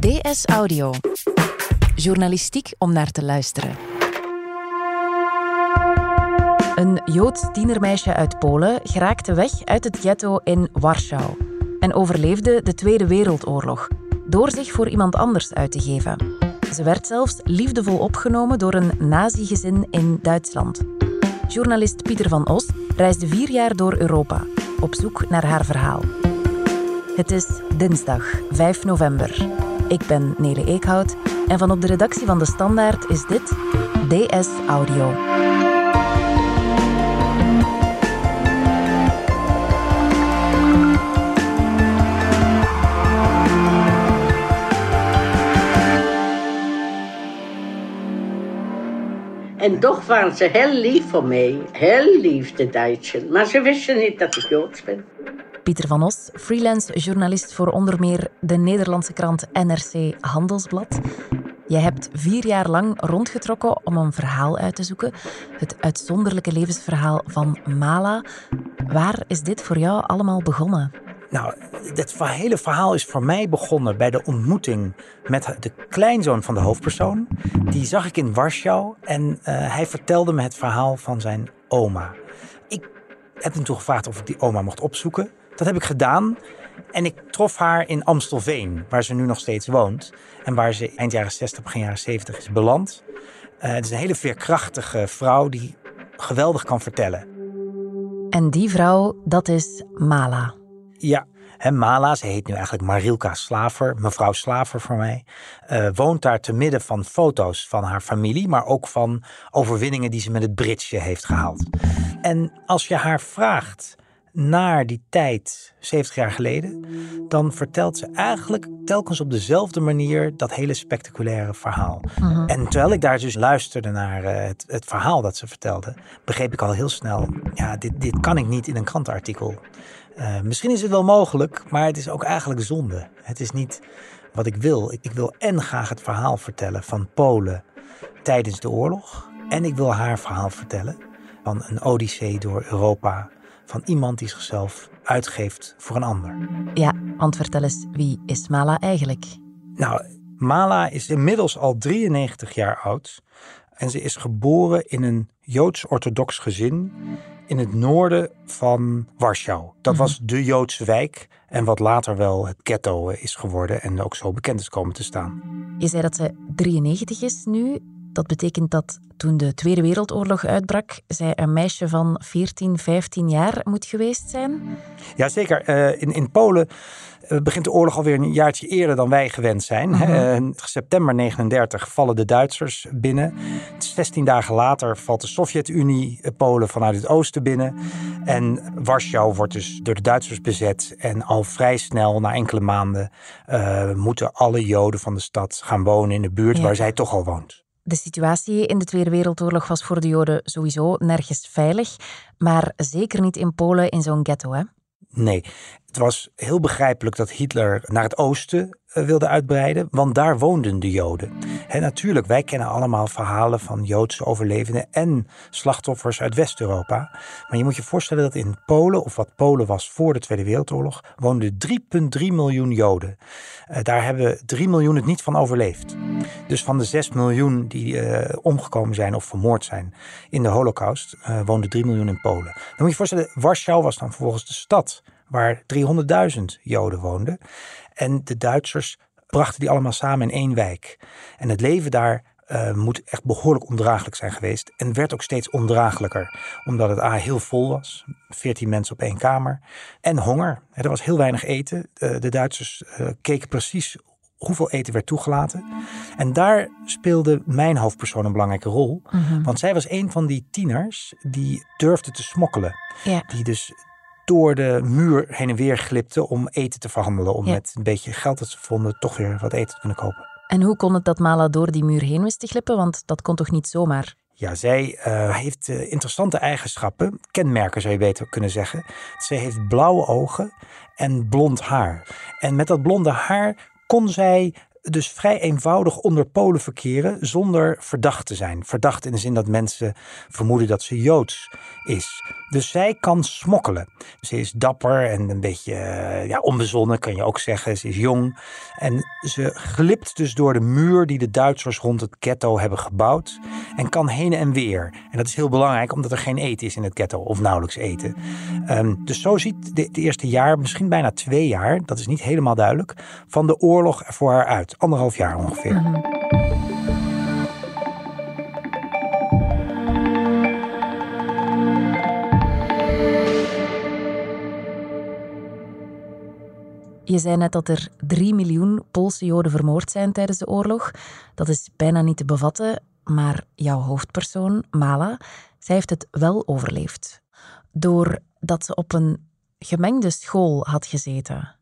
DS Audio. Journalistiek om naar te luisteren. Een Joods tienermeisje uit Polen geraakte weg uit het ghetto in Warschau en overleefde de Tweede Wereldoorlog door zich voor iemand anders uit te geven. Ze werd zelfs liefdevol opgenomen door een nazi-gezin in Duitsland. Journalist Pieter van Os reisde vier jaar door Europa op zoek naar haar verhaal. Het is dinsdag 5 november. Ik ben Nele Eekhout en van op de redactie van De Standaard is dit DS Audio. En toch waren ze heel lief voor mij. Heel lief, de. Maar ze wisten niet dat ik Joods ben. Pieter van Os, freelance journalist voor onder meer de Nederlandse krant NRC Handelsblad. Je hebt vier jaar lang rondgetrokken om een verhaal uit te zoeken. Het uitzonderlijke levensverhaal van Mala. Waar is dit voor jou allemaal begonnen? Nou, het hele verhaal is voor mij begonnen bij de ontmoeting met de kleinzoon van de hoofdpersoon. Die zag ik in Warschau en uh, hij vertelde me het verhaal van zijn oma. Ik heb hem toen gevraagd of ik die oma mocht opzoeken. Dat heb ik gedaan. En ik trof haar in Amstelveen, waar ze nu nog steeds woont. En waar ze eind jaren 60, begin jaren 70 is beland. Uh, het is een hele veerkrachtige vrouw die geweldig kan vertellen. En die vrouw, dat is Mala. Ja, Mala, ze heet nu eigenlijk Marilka Slaver, mevrouw Slaver voor mij, uh, woont daar te midden van foto's van haar familie, maar ook van overwinningen die ze met het Britsje heeft gehaald. En als je haar vraagt naar die tijd, 70 jaar geleden, dan vertelt ze eigenlijk telkens op dezelfde manier dat hele spectaculaire verhaal. Mhm. En terwijl ik daar dus luisterde naar uh, het, het, verhaal dat ze vertelde, begreep ik al heel snel, ja, dit, dit kan ik niet in een krantenartikel. Uh, misschien is het wel mogelijk, maar het is ook eigenlijk zonde. Het is niet wat ik wil. Ik, ik wil en graag het verhaal vertellen van Polen tijdens de oorlog. En ik wil haar verhaal vertellen van een odyssee door Europa. Van iemand die zichzelf uitgeeft voor een ander. Ja, want vertel eens, wie is Mala eigenlijk? Nou, Mala is inmiddels al 93 jaar oud. En ze is geboren in een Joods-orthodox gezin in het noorden van Warschau. Dat was de Joodse wijk en wat later wel het ghetto is geworden en ook zo bekend is komen te staan. Je zei dat ze 93 is nu. Dat betekent dat toen de Tweede Wereldoorlog uitbrak, zij een meisje van 14, 15 jaar moet geweest zijn? Jazeker. Uh, in, in Polen begint de oorlog alweer een jaartje eerder dan wij gewend zijn. Mhm. Uh, september 39 vallen de Duitsers binnen. 16 dagen later valt de Sovjet-Unie Polen vanuit het oosten binnen. En Warschau wordt dus door de Duitsers bezet. En al vrij snel, na enkele maanden, uh, moeten alle Joden van de stad gaan wonen in de buurt Ja. waar zij toch al woont. De situatie in de Tweede Wereldoorlog was voor de Joden sowieso nergens veilig, maar zeker niet in Polen in zo'n ghetto, hè? Nee, het was heel begrijpelijk dat Hitler naar het oosten eh, wilde uitbreiden, want daar woonden de Joden. En natuurlijk, wij kennen allemaal verhalen van Joodse overlevenden en slachtoffers uit West-Europa. Maar je moet je voorstellen dat in Polen, of wat Polen was voor de Tweede Wereldoorlog, woonden 3,3 miljoen Joden. Eh, daar hebben 3 miljoen het niet van overleefd. Dus van de 6 miljoen die eh, omgekomen zijn of vermoord zijn in de Holocaust, uh, woonden 3 miljoen in Polen. Dan moet je je voorstellen, Warschau was dan vervolgens de stad waar 300.000 Joden woonden. En de Duitsers brachten die allemaal samen in één wijk. En het leven daar uh, moet echt behoorlijk ondraaglijk zijn geweest. En werd ook steeds ondraaglijker. Omdat het A heel vol was. 14 mensen op één kamer. En honger. Er was heel weinig eten. Uh, de Duitsers uh, keken precies hoeveel eten werd toegelaten. En daar speelde mijn hoofdpersoon een belangrijke rol. Mhm. Want zij was een van die tieners die durfde te smokkelen. Ja. Die dus door de muur heen en weer glipte om eten te verhandelen. Om Ja. met een beetje geld dat ze vonden toch weer wat eten te kunnen kopen. En hoe kon het dat Mala door die muur heen wist te glippen? Want dat kon toch niet zomaar? Ja, zij uh, heeft uh, interessante eigenschappen, kenmerken zou je beter kunnen zeggen. Ze heeft blauwe ogen en blond haar. En met dat blonde haar kon zij dus vrij eenvoudig onder Polen verkeren zonder verdacht te zijn. Verdacht in de zin dat mensen vermoeden dat ze Joods is. Dus zij kan smokkelen. Ze is dapper en een beetje eh, ja, onbezonnen, kan je ook zeggen. Ze is jong. En ze glipt dus door de muur die de Duitsers rond het ghetto hebben gebouwd. En kan heen en weer. En dat is heel belangrijk, omdat er geen eten is in het ghetto. Of nauwelijks eten. Ehm, dus zo ziet het eerste jaar, misschien bijna twee jaar, dat is niet helemaal duidelijk, van de oorlog voor haar uit. Anderhalf jaar ongeveer. Je zei net dat er 3 miljoen Poolse Joden vermoord zijn tijdens de oorlog. Dat is bijna niet te bevatten, maar jouw hoofdpersoon, Mala, zij heeft het wel overleefd. Doordat ze op een gemengde school had gezeten.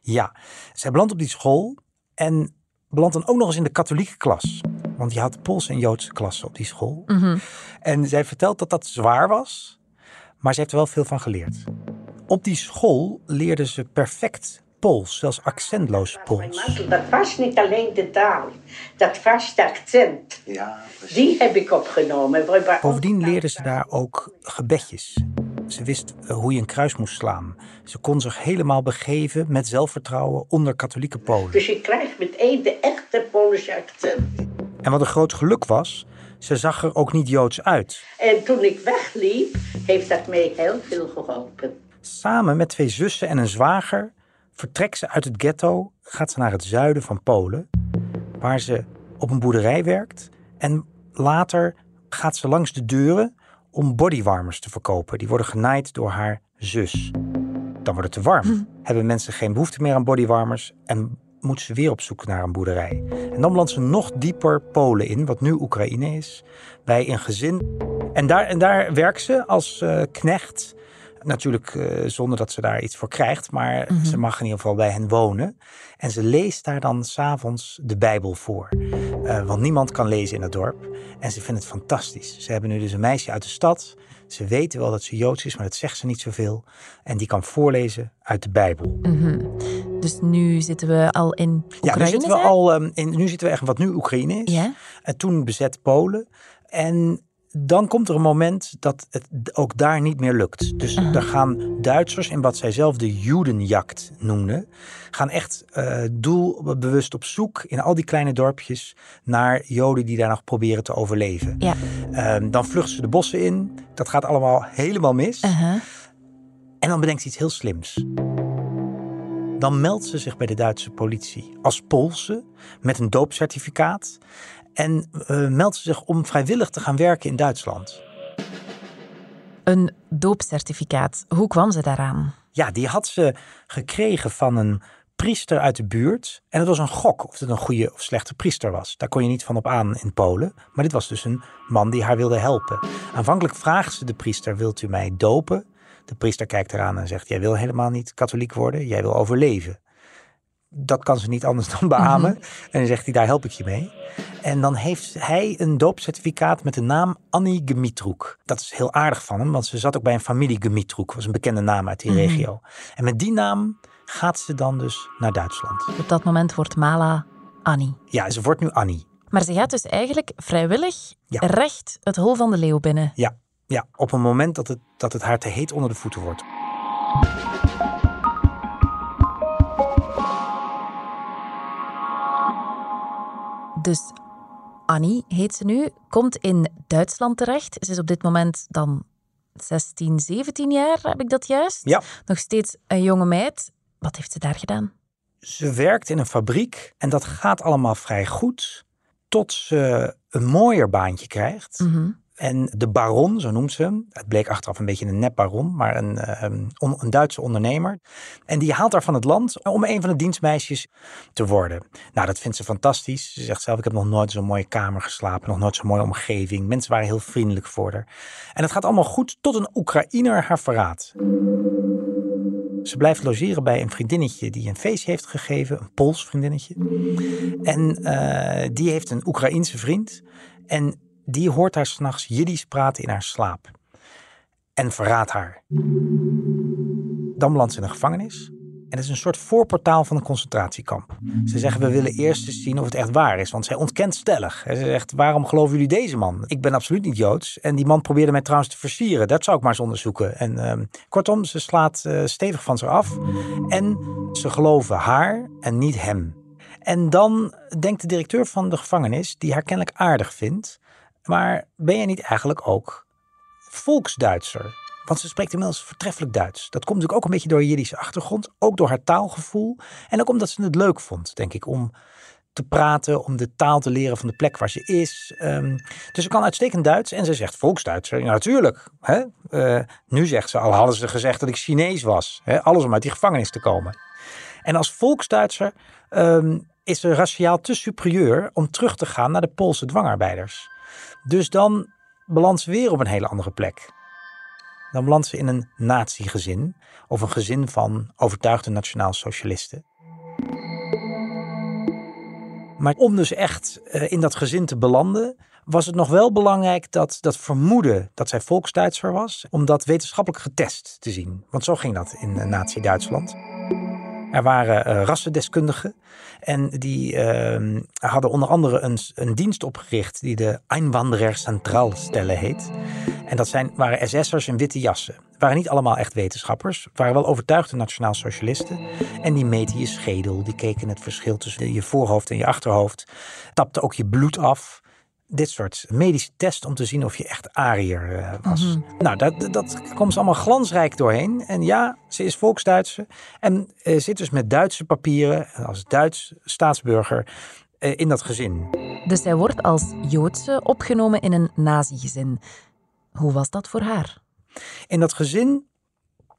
Ja, zij belandt op die school en belandt dan ook nog eens in de katholieke klas. Want je had Poolse en Joodse klassen op die school. En zij vertelt dat dat zwaar was, maar ze heeft er wel veel van geleerd. Op die school leerde ze perfect Pools, zelfs accentloos Pools. Dat was niet alleen de taal, dat was de accent. Ja, precies. Die heb ik opgenomen. Bovendien leerde ze daar ook gebedjes. Ze wist eh, hoe je een kruis moest slaan. Ze kon zich helemaal begeven met zelfvertrouwen onder katholieke Polen. Dus je krijgt meteen de echte Poolse accent. En wat een groot geluk was, ze zag er ook niet Joods uit. En toen ik wegliep, heeft dat mij heel veel geholpen. Samen met twee zussen en een zwager vertrekt ze uit het ghetto, gaat ze naar het zuiden van Polen, waar ze op een boerderij werkt. En later gaat ze langs de deuren om bodywarmers te verkopen. Die worden genaaid door haar zus. Dan wordt het te warm. Hebben mensen geen behoefte meer aan bodywarmers en moet ze weer op zoek naar een boerderij. En dan belandt ze nog dieper Polen in, wat nu Oekraïne is, bij een gezin. En daar, en daar werkt ze als eh, knecht. Natuurlijk eh, zonder dat ze daar iets voor krijgt, maar ze mag in ieder geval bij hen wonen. En ze leest daar dan s'avonds de Bijbel voor. Eh, want niemand kan lezen in het dorp. En ze vindt het fantastisch. Ze hebben nu dus een meisje uit de stad. Ze weten wel dat ze Joods is, maar dat zegt ze niet zoveel. En die kan voorlezen uit de Bijbel. Dus nu zitten we al in Oekraïne. Ja, nu zitten we al ehm, in, nu zitten we echt wat nu Oekraïne is. Ja. En toen bezet Polen. En dan komt er een moment dat het ook daar niet meer lukt. Dus er gaan Duitsers in wat zij zelf de Judenjagd noemden, gaan echt eh, doelbewust op zoek in al die kleine dorpjes naar Joden die daar nog proberen te overleven. Ja. Ehm, dan vluchten ze de bossen in. Dat gaat allemaal helemaal mis. Uh-huh. En dan bedenkt ze iets heel slims. Dan meldt ze zich bij de Duitse politie als Poolse met een doopcertificaat. En eh, meldt ze zich om vrijwillig te gaan werken in Duitsland. Een doopcertificaat. Hoe kwam ze daaraan? Ja, die had ze gekregen van een priester uit de buurt. En het was een gok of het een goede of slechte priester was. Daar kon je niet van op aan in Polen. Maar dit was dus een man die haar wilde helpen. Aanvankelijk vraagt ze de priester, wilt u mij dopen? De priester kijkt eraan en zegt, jij wil helemaal niet katholiek worden. Jij wil overleven. Dat kan ze niet anders dan beamen. En dan zegt hij, daar help ik je mee. En dan heeft hij een doopcertificaat met de naam Annie Gemitroek. Dat is heel aardig van hem, want ze zat ook bij een familie Gemitroek. was een bekende naam uit die regio. En met die naam gaat ze dan dus naar Duitsland. Op dat moment wordt Mala Annie. Ja, ze wordt nu Annie. Maar ze gaat dus eigenlijk vrijwillig Ja. recht het hol van de leeuw binnen. Ja, ja op een moment dat het, dat het haar te heet onder de voeten wordt. Dus Annie heet ze nu, komt in Duitsland terecht. Ze is op dit moment dan 16, 17 jaar, heb ik dat juist? Ja. Nog steeds een jonge meid. Wat heeft ze daar gedaan? Ze werkt in een fabriek en dat gaat allemaal vrij goed. Tot ze een mooier baantje krijgt. En de baron, zo noemt ze hem. Het bleek achteraf een beetje een nepbaron, maar een, eh, on- een Duitse ondernemer. En die haalt haar van het land om een van de dienstmeisjes te worden. Nou, dat vindt ze fantastisch. Ze zegt zelf, ik heb nog nooit zo'n mooie kamer geslapen. Nog nooit zo'n mooie omgeving. Mensen waren heel vriendelijk voor haar. En het gaat allemaal goed tot een Oekraïner haar verraadt. Ze blijft logeren bij een vriendinnetje die een feestje heeft gegeven, een Pools vriendinnetje. En eh, die heeft een Oekraïense vriend. En die hoort haar s'nachts Jiddisch praten in haar slaap. En verraadt haar. Dan belandt ze in een gevangenis. En het is een soort voorportaal van een concentratiekamp. Ze zeggen, we willen eerst eens zien of het echt waar is. Want zij ontkent stellig. Ze zegt, waarom geloven jullie deze man? Ik ben absoluut niet Joods. En die man probeerde mij trouwens te versieren. Dat zou ik maar eens onderzoeken. En ehm, kortom, ze slaat uh, stevig van ze af. En ze geloven haar en niet hem. En dan denkt de directeur van de gevangenis, die haar kennelijk aardig vindt. Maar ben je niet eigenlijk ook volksduitser? Want ze spreekt inmiddels vertreffelijk Duits. Dat komt natuurlijk ook een beetje door Jiddische achtergrond. Ook door haar taalgevoel. En ook omdat ze het leuk vond, denk ik, om te praten, om de taal te leren van de plek waar ze is. Um, dus ze kan uitstekend Duits en ze zegt volksduits. Ja, natuurlijk. Hè? Uh, nu zegt ze, al hadden ze gezegd dat ik Chinees was. Hè? Alles om uit die gevangenis te komen. En als volksduitser um, is ze raciaal te superieur om terug te gaan naar de Poolse dwangarbeiders. Dus dan belandt ze weer op een hele andere plek dan belandt ze in een nazi-gezin of een gezin van overtuigde nationaal-socialisten. Maar om dus echt uh, in dat gezin te belanden, was het nog wel belangrijk dat dat vermoeden dat zij volksduitser was, om dat wetenschappelijk getest te zien. Want zo ging dat in uh, Nazi-Duitsland. Er waren uh, rassendeskundigen en die uh, hadden onder andere een, een, dienst opgericht die de Einwanderer Centraalstelle heet. En dat zijn, waren SS'ers in witte jassen. Waren niet allemaal echt wetenschappers. Waren wel overtuigde nationaal-socialisten. En die meten je schedel. Die keken het verschil tussen je voorhoofd en je achterhoofd. Tapten ook je bloed af dit soort medische test om te zien of je echt Ariër uh, was. Mm -hmm. Nou, dat, dat komt ze allemaal glansrijk doorheen. En ja, ze is Volksduitse en uh, zit dus met Duitse papieren als Duits staatsburger uh, in dat gezin. Dus zij wordt als Joodse opgenomen in een nazi-gezin. Hoe was dat voor haar? In dat gezin,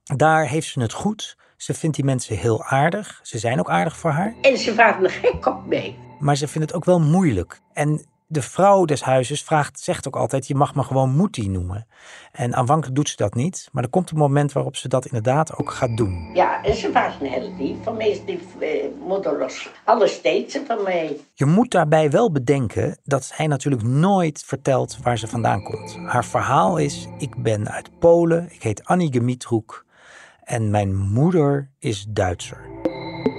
daar heeft ze het goed. Ze vindt die mensen heel aardig. Ze zijn ook aardig voor haar. En ze waren er gek op mee. Maar ze vindt het ook wel moeilijk. En de vrouw des huizes vraagt, zegt ook altijd: je mag me gewoon Moetie noemen. En aanvankelijk doet ze dat niet, maar er komt een moment waarop ze dat inderdaad ook gaat doen. Ja, en ze was heel lief. Van mij is lief, eh, moederlos. Alles deed ze van mij. Je moet daarbij wel bedenken dat hij natuurlijk nooit vertelt waar ze vandaan komt. Haar verhaal is: ik ben uit Polen, ik heet Annie Gemitroek en mijn moeder is Duitser.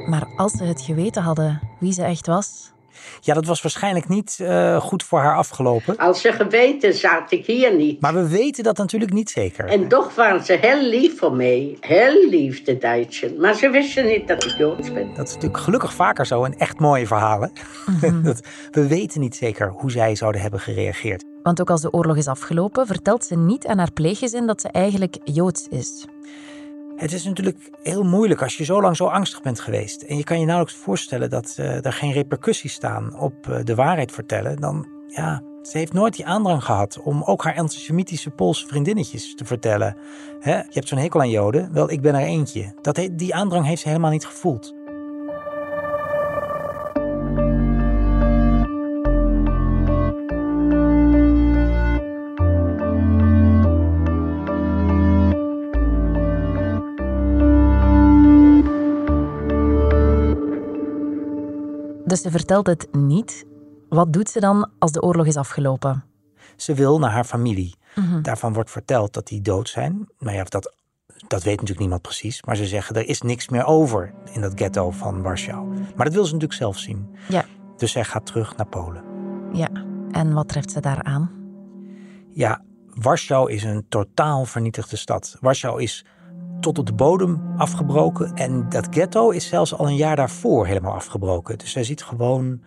Maar als ze het geweten hadden wie ze echt was, ja, dat was waarschijnlijk niet uh, goed voor haar afgelopen. Als ze geweten zat ik hier niet. Maar we weten dat natuurlijk niet zeker. En toch waren ze heel lief voor mij. Heel lief, de Duitsers. Maar ze wisten niet dat ik Joods ben. Dat is natuurlijk gelukkig vaker zo in echt mooie verhalen. Mm-hmm. dat, we weten niet zeker hoe zij zouden hebben gereageerd. Want ook als de oorlog is afgelopen, vertelt ze niet aan haar pleeggezin dat ze eigenlijk Joods is. Het is natuurlijk heel moeilijk als je zo lang zo angstig bent geweest. En je kan je nauwelijks voorstellen dat uh, er geen repercussies staan op uh, de waarheid vertellen. Dan, ja, ze heeft nooit die aandrang gehad om ook haar antisemitische Poolse vriendinnetjes te vertellen. Hè? Je hebt zo'n hekel aan Joden. Wel, ik ben er eentje. Dat die aandrang heeft ze helemaal niet gevoeld. Dus ze vertelt het niet. Wat doet ze dan als de oorlog is afgelopen? Ze wil naar haar familie. Mm -hmm. Daarvan wordt verteld dat die dood zijn. Nou ja, dat, dat weet natuurlijk niemand precies. Maar ze zeggen er is niks meer over in dat ghetto van Warschau. Maar dat wil ze natuurlijk zelf zien. Ja. Dus zij gaat terug naar Polen. Ja, en wat treft ze daar aan? Ja, Warschau is een totaal vernietigde stad. Warschau is tot op de bodem afgebroken. En dat ghetto is zelfs al een jaar daarvoor helemaal afgebroken. Dus zij ziet gewoon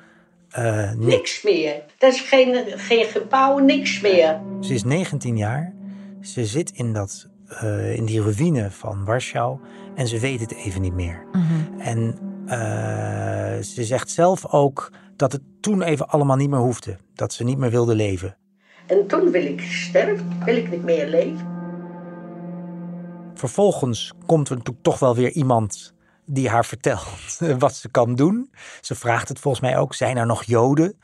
uh, niks. niks. meer. Er is geen, geen gebouw, niks meer. Ze is 19 jaar. Ze zit in, dat, uh, in die ruïne van Warschau. En ze weet het even niet meer. Mm-hmm. En uh, ze zegt zelf ook dat het toen even allemaal niet meer hoefde. Dat ze niet meer wilde leven. En toen wil ik sterven, wil ik niet meer leven. Vervolgens komt er natuurlijk toch wel weer iemand die haar vertelt wat ze kan doen. Ze vraagt het volgens mij ook, zijn er nog Joden?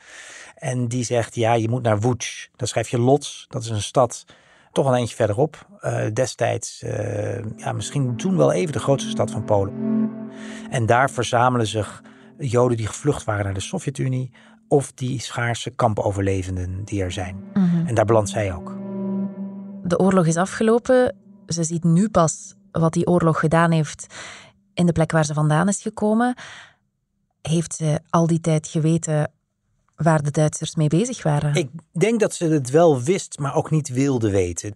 En die zegt, ja, je moet naar Łódź. Dan schrijf je Lodz, dat is een stad toch wel eentje verderop. Uh, destijds, uh, ja, misschien toen wel even de grootste stad van Polen. En daar verzamelen zich Joden die gevlucht waren naar de Sovjet-Unie... of die schaarse kampoverlevenden die er zijn. Mm-hmm. En daar belandt zij ook. De oorlog is afgelopen ze ziet nu pas wat die oorlog gedaan heeft in de plek waar ze vandaan is gekomen. Heeft ze al die tijd geweten waar de Duitsers mee bezig waren? Ik denk dat ze het wel wist, maar ook niet wilde weten.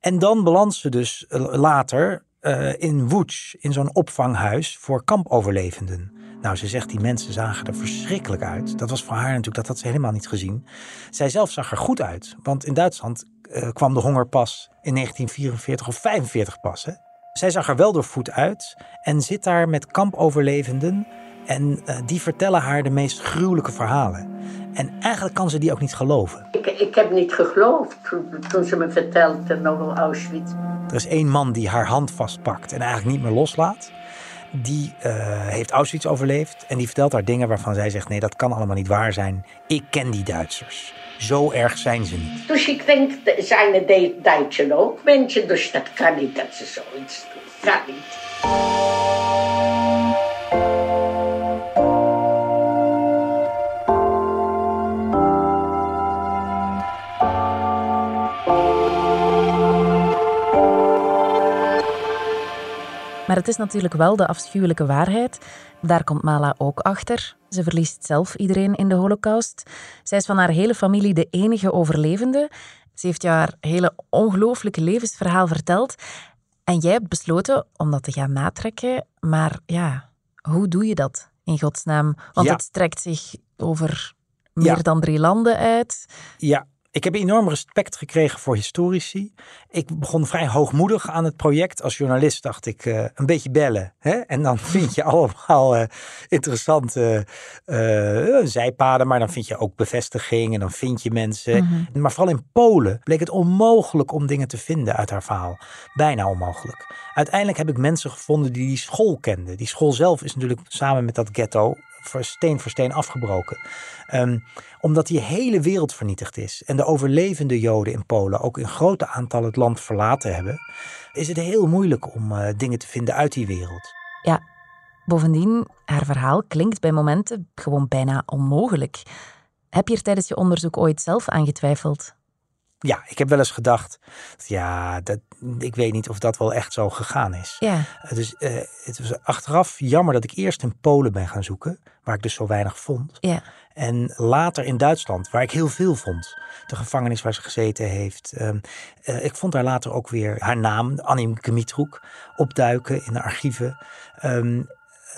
En dan belandt ze dus eh, later uh, in Łódź, in zo'n opvanghuis voor kampoverlevenden. Nou, ze zegt, die mensen zagen er verschrikkelijk uit. Dat was voor haar natuurlijk, dat had ze helemaal niet gezien. Zij zelf zag er goed uit, want in Duitsland uh, kwam de honger pas in 1944 of 45 pas. Hè? Zij zag er wel door voet uit en zit daar met kampoverlevenden en uh, die vertellen haar de meest gruwelijke verhalen. En eigenlijk kan ze die ook niet geloven. Ik, ik heb niet geloofd toen, ze me vertelde over Auschwitz. Er is één man die haar hand vastpakt en eigenlijk niet meer loslaat. Die uh, heeft Auschwitz overleefd en die vertelt haar dingen waarvan zij zegt: nee, dat kan allemaal niet waar zijn. Ik ken die Duitsers. Zo erg zijn ze niet. Dus ik denk, zijn de Duitsers ook mensen, dus dat kan niet dat ze zoiets doen. Kan niet. Maar het is natuurlijk wel de afschuwelijke waarheid. Daar komt Mala ook achter. Ze verliest zelf iedereen in de Holocaust. Zij is van haar hele familie de enige overlevende. Ze heeft jou haar hele ongelooflijke levensverhaal verteld. En jij hebt besloten om dat te gaan natrekken. Maar ja, hoe doe je dat in godsnaam? Want Ja. het strekt zich over meer Ja. dan drie landen uit. Ja, ik heb enorm respect gekregen voor historici. Ik begon vrij hoogmoedig aan het project. Als journalist dacht ik eh, een beetje bellen. Hè? En dan vind je allemaal eh, interessante eh, zijpaden. Maar dan vind je ook bevestiging en dan vind je mensen. Maar vooral in Polen bleek het onmogelijk om dingen te vinden uit haar verhaal. Bijna onmogelijk. Uiteindelijk heb ik mensen gevonden die die school kenden. Die school zelf is natuurlijk samen met dat ghetto voor steen voor steen afgebroken. Ehm, omdat die hele wereld vernietigd is en de overlevende Joden in Polen ook in grote aantallen het land verlaten hebben, is het heel moeilijk om eh, dingen te vinden uit die wereld. Ja, bovendien, haar verhaal klinkt bij momenten gewoon bijna onmogelijk. Heb je er tijdens je onderzoek ooit zelf aan getwijfeld? Ja, ik heb wel eens gedacht, ja, dat, ik weet niet of dat wel echt zo gegaan is. Ja, Dus eh, het was achteraf jammer dat ik eerst in Polen ben gaan zoeken, waar ik dus zo weinig vond. ja. En later in Duitsland, waar ik heel veel vond. De gevangenis waar ze gezeten heeft. Ehm, eh, ik vond daar later ook weer haar naam, Annie Gemitroek, opduiken in de archieven. Ehm,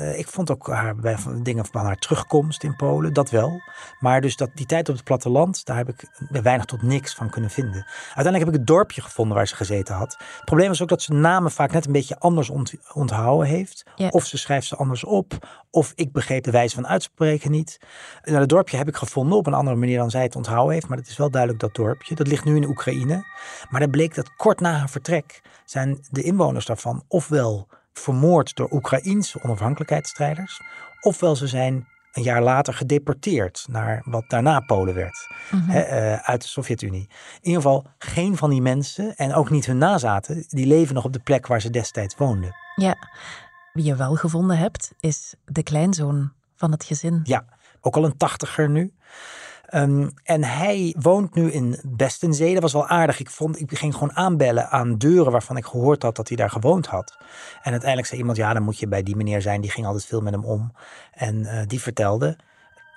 eh, ik vond ook haar, bij van- dingen van haar terugkomst in Polen, dat wel. Maar dus dat, die tijd op het platteland, daar heb ik weinig tot niks van kunnen vinden. Uiteindelijk heb ik het dorpje gevonden waar ze gezeten had. Het probleem was ook dat ze namen vaak net een beetje anders ont- onthouden heeft. Ja. Of ze schrijft ze anders op. Of ik begreep de wijze van uitspreken niet. Nou, het dorpje heb ik gevonden op een andere manier dan zij het onthouden heeft. Maar het is wel duidelijk dat dorpje. Dat ligt nu in Oekraïne. Maar dan bleek dat kort na haar vertrek zijn de inwoners daarvan ofwel vermoord door Oekraïense onafhankelijkheidsstrijders. Ofwel ze zijn een jaar later gedeporteerd naar wat daarna Polen werd. Hè, eh, uit de Sovjet-Unie. In ieder geval geen van die mensen en ook niet hun nazaten. Die leven nog op de plek waar ze destijds woonden. ja. Wie je wel gevonden hebt, is de kleinzoon van het gezin. Ja, ook al een tachtiger nu. Ehm, en hij woont nu in Bestenzee. Dat was wel aardig. Ik, vond, ik ging gewoon aanbellen aan deuren waarvan ik gehoord had dat hij daar gewoond had. En uiteindelijk zei iemand, ja, dan moet je bij die meneer zijn. Die ging altijd veel met hem om. En eh, die vertelde,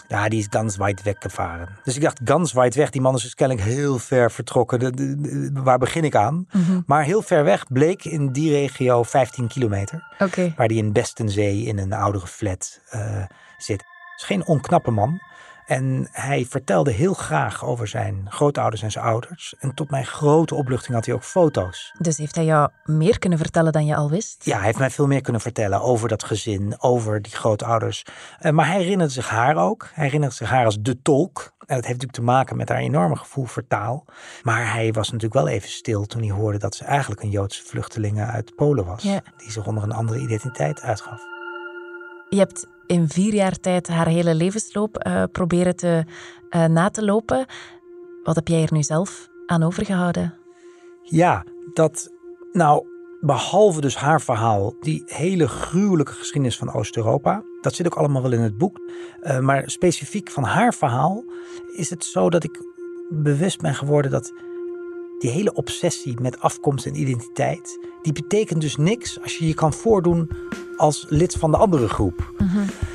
ja, die is ganz weit weggevaren. Dus ik dacht, ganz weit weg. Die man is dus kennelijk heel ver vertrokken. De- de- de- waar begin ik aan? Maar heel ver weg bleek in die regio 15 kilometer waar die in Bestenzee in een oudere flat eh, zit. Het is geen onknappe man. En hij vertelde heel graag over zijn grootouders en zijn ouders. En tot mijn grote opluchting had hij ook foto's. Dus heeft hij jou meer kunnen vertellen dan je al wist? Ja, hij heeft mij veel meer kunnen vertellen over dat gezin, over die grootouders. Eh, maar hij herinnerde zich haar ook. Hij herinnerde zich haar als de tolk. En dat heeft natuurlijk te maken met haar enorme gevoel voor taal. Maar hij was natuurlijk wel even stil toen hij hoorde dat ze eigenlijk een Joodse vluchteling uit Polen was. Ja. Die zich onder een andere identiteit uitgaf. Je hebt in vier jaar tijd haar hele levensloop eh, proberen te, eh, na te lopen. Wat heb jij er nu zelf aan overgehouden? Ja, dat, nou, behalve dus haar verhaal, die hele gruwelijke geschiedenis van Oost-Europa, dat zit ook allemaal wel in het boek. Eh, maar specifiek van haar verhaal is het zo dat ik bewust ben geworden dat die hele obsessie met afkomst en identiteit, die betekent dus niks als je je kan voordoen als lid van de andere groep.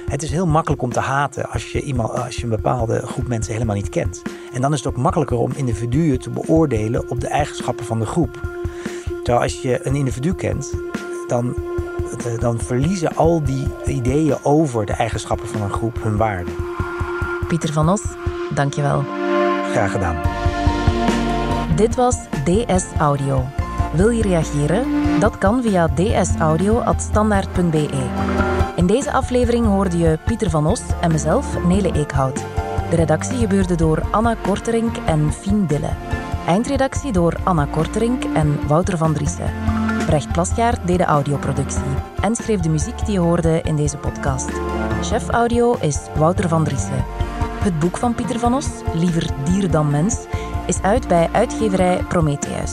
Het is heel makkelijk om te haten als je, iemand, als je een bepaalde groep mensen helemaal niet kent. En dan is het ook makkelijker om individuen te beoordelen op de eigenschappen van de groep. Terwijl als je een individu kent, dan, dan verliezen al die ideeën over de eigenschappen van een groep hun waarde. Pieter van Os, dankjewel. Graag gedaan. Dit was DS Audio. Wil je reageren? Dat kan via dsaudio.standaard.be. In deze aflevering hoorde je Pieter van Os en mezelf, Nele Eekhout. De redactie gebeurde door Anna Korterink en Fien Dille. Eindredactie door Anna Korterink en Wouter van Driessen. Brecht Plasgaard deed de audioproductie en schreef de muziek die je hoorde in deze podcast. Chef audio is Wouter van Driessen. Het boek van Pieter van Os, Liever dier dan mens, is uit bij uitgeverij Prometheus.